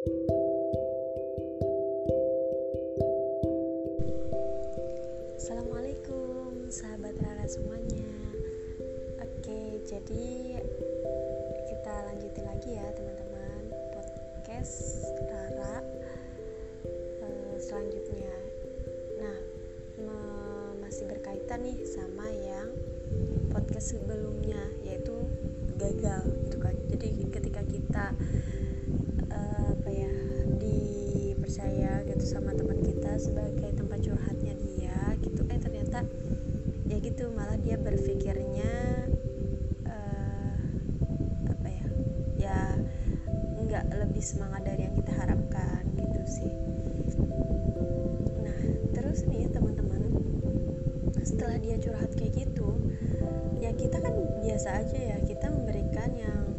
Assalamualaikum sahabat Rara semuanya. Oke jadi kita lanjutin lagi ya teman-teman podcast Rara uh, selanjutnya. Nah masih berkaitan nih sama yang podcast sebelumnya yaitu gagal gitu kan. Jadi ketika kita sebagai tempat curhatnya dia gitu. Eh ternyata ya gitu malah dia berpikirnya uh, apa ya ya nggak lebih semangat dari yang kita harapkan gitu sih. Nah terus nih teman-teman setelah dia curhat kayak gitu ya kita kan biasa aja ya kita memberikan yang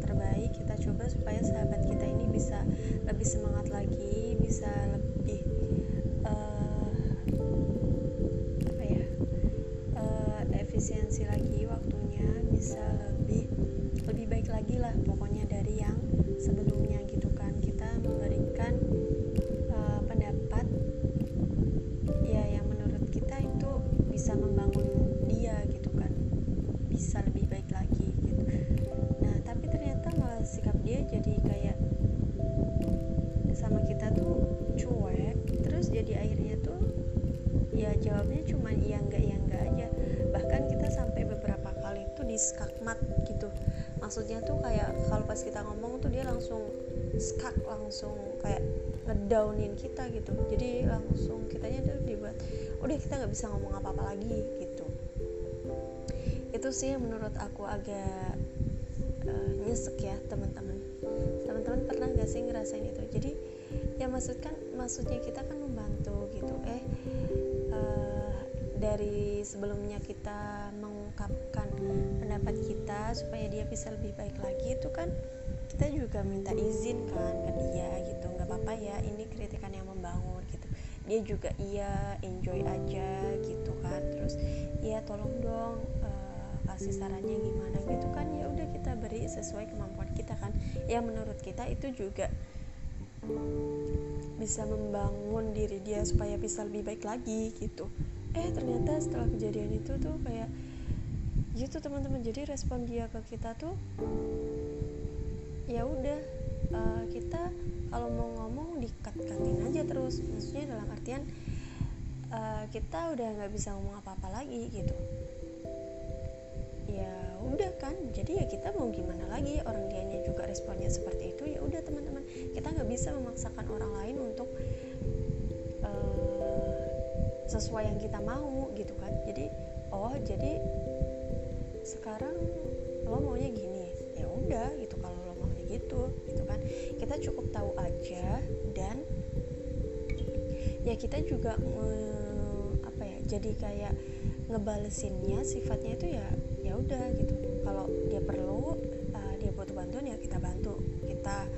lah pokoknya dari yang sebelumnya gitu kan. Kita memberikan uh, pendapat ya yang menurut kita itu bisa membangun dia gitu kan. Bisa skakmat gitu. Maksudnya tuh kayak kalau pas kita ngomong tuh dia langsung skak langsung kayak ngedownin kita gitu. Jadi langsung kitanya tuh dibuat udah kita nggak bisa ngomong apa apa lagi gitu. Itu sih yang menurut aku agak uh, nyesek ya teman-teman. Teman-teman pernah nggak sih ngerasain itu? Jadi ya maksudkan maksudnya kita kan membantu gitu. Eh uh, dari sebelumnya kita mengungkapkan pendapat kita supaya dia bisa lebih baik lagi itu kan kita juga minta izin kan ke dia gitu. Nggak apa-apa ya ini kritikan yang membangun gitu. Dia juga iya enjoy aja gitu kan. Terus ya tolong dong uh, kasih sarannya gimana gitu kan. Ya udah kita beri sesuai kemampuan kita kan. Ya menurut kita itu juga bisa membangun diri dia supaya bisa lebih baik lagi gitu. Eh ternyata setelah kejadian itu tuh kayak gitu teman-teman. Jadi respon dia ke kita tuh ya udah uh, kita kalau mau ngomong dikat-katin aja terus. Maksudnya dalam artian uh, kita udah nggak bisa ngomong apa-apa lagi gitu. Ya udah kan jadi ya kita mau gimana lagi? Orang dianya juga responnya seperti itu ya udah teman-teman. Kita nggak bisa memaksakan orang lain untuk uh, sesuai yang kita mau gitu kan? Jadi oh jadi sekarang lo maunya gini ya udah gitu kalau lo maunya gitu gitu kan. Kita cukup tahu aja dan ya kita juga uh, apa ya jadi kayak ngebalesinnya sifatnya itu ya ya udah gitu. Kalau dia perlu uh, dia butuh bantuan ya kita bantu kita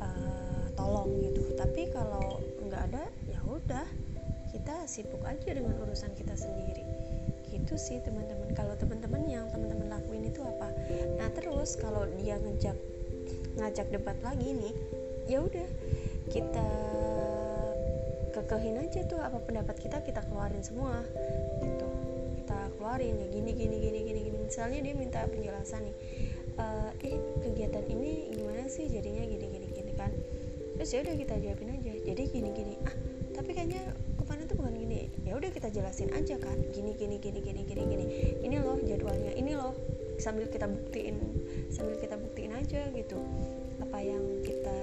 uh, tolong gitu. Tapi kalau nggak ada ya udah kita sibuk aja dengan urusan kita sendiri gitu sih teman-teman. Kalau teman-teman yang teman-teman lakuin itu apa? Nah terus kalau dia ngejak ngajak debat lagi nih ya udah kita kekehin aja tuh apa pendapat kita kita keluarin semua gitu. Kita keluarin ya gini gini gini gini misalnya dia minta penjelasan nih uh, eh kegiatan ini gimana sih jadinya gini gini gini kan? Terus ya udah kita jawabin aja. Jadi gini gini. Ah tapi kayaknya ke mana tuh bukan gini ya udah kita jelasin aja kan. Gini gini gini gini gini gini. Ini loh jadwalnya ini loh. Sambil kita buktiin sambil kita buktiin aja gitu. Apa yang kita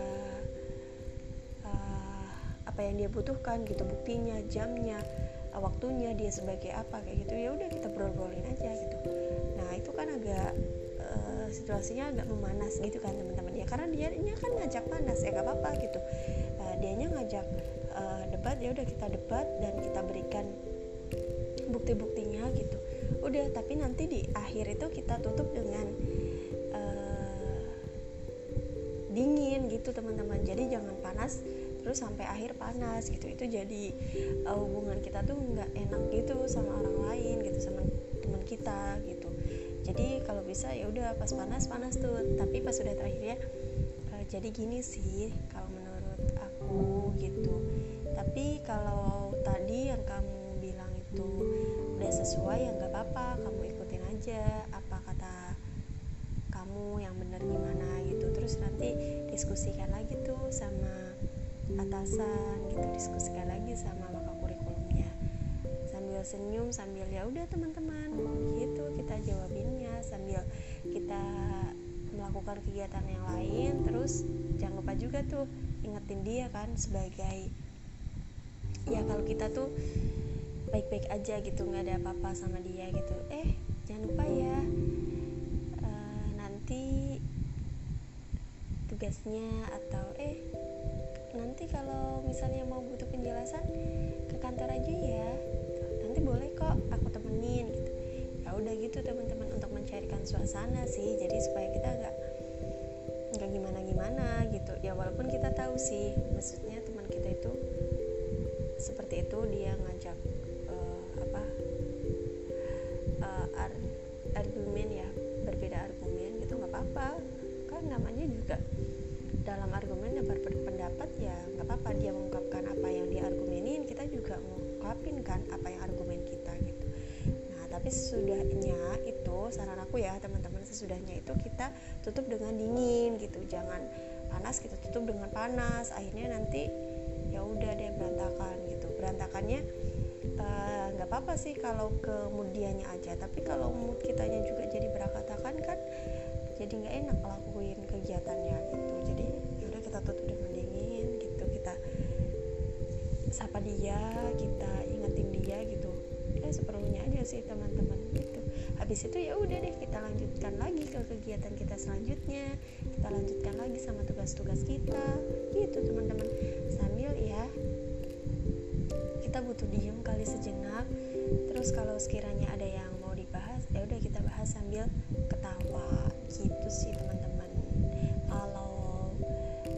uh, apa yang dia butuhkan gitu. Buktinya jamnya uh, waktunya dia sebagai apa kayak gitu. Ya udah kita brol-brolin aja gitu. Nah itu kan agak uh, situasinya agak memanas gitu kan teman-teman. Ya karena dia kan ngajak panas ya gak apa-apa gitu. Uh, dianya ngajak uh, debat ya udah kita debat dan kita berikan bukti-buktinya gitu. Udah tapi nanti di akhir itu kita tutup dengan uh, dingin gitu teman-teman. Jadi jangan panas terus sampai akhir panas gitu. Itu jadi uh, hubungan kita tuh nggak enak gitu sama orang lain gitu sama teman kita gitu. Jadi kalau bisa ya udah pas panas panas tuh. Tapi pas sudah terakhir ya uh, jadi gini sih sesuai ya nggak apa-apa kamu ikutin aja apa kata kamu yang benar gimana gitu. Terus nanti diskusikan lagi tuh sama atasan gitu diskusikan lagi sama maka kurikulumnya. Sambil senyum sambil ya udah teman-teman gitu kita jawabinnya. Sambil kita melakukan kegiatan yang lain terus jangan lupa juga tuh ingetin dia kan sebagai ya kalau kita tuh baik-baik aja gitu nggak ada apa-apa sama dia gitu. Eh jangan lupa ya uh, nanti tugasnya atau eh nanti kalau misalnya mau butuh penjelasan ke kantor aja ya. Nanti boleh kok aku temenin gitu. Ya udah gitu teman-teman untuk mencairkan suasana sih. Jadi supaya kita nggak nggak gimana gimana gitu. Ya walaupun kita tahu sih maksudnya teman kita itu seperti itu dia ngajak apa uh, ar argumen ya berbeda argumen gitu nggak apa-apa. Kan namanya juga dalam argumen dan berpendapat ya nggak apa-apa dia mengungkapkan apa yang dia argumenin kita juga mengungkapin kan apa yang argumen kita gitu. Nah tapi sesudahnya itu saran aku ya teman-teman sesudahnya itu kita tutup dengan dingin gitu jangan panas kita tutup dengan panas akhirnya nanti ya udah deh berantakan gitu. Berantakannya nggak uh, apa-apa sih kalau kemudiannya aja. Tapi kalau mood kitanya juga jadi berantakan kan jadi nggak enak lakuin kegiatannya gitu. Jadi yaudah kita tutup dengan dingin gitu. Kita sapa dia kita ingetin dia gitu. Ya seperlunya aja sih teman-teman gitu. Habis itu ya udah deh kita lanjutkan lagi ke kegiatan kita selanjutnya. Kita lanjutkan lagi sama tugas-tugas kita. Gitu teman-teman. Sambil ya kita butuh diem kali sejenak. Terus kalau sekiranya ada yang mau dibahas ya udah kita bahas sambil ketawa. Gitu sih teman-teman. Kalau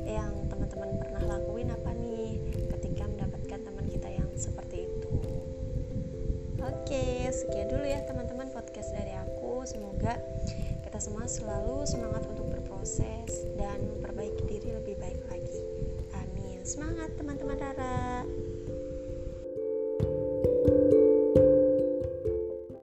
yang teman-teman pernah lakuin apa nih ketika mendapatkan teman kita yang seperti itu? Oke sekian dulu ya teman-teman podcast dari aku. Semoga kita semua selalu semangat untuk berproses dan memperbaiki diri lebih baik lagi. Amin. Semangat teman-teman Rara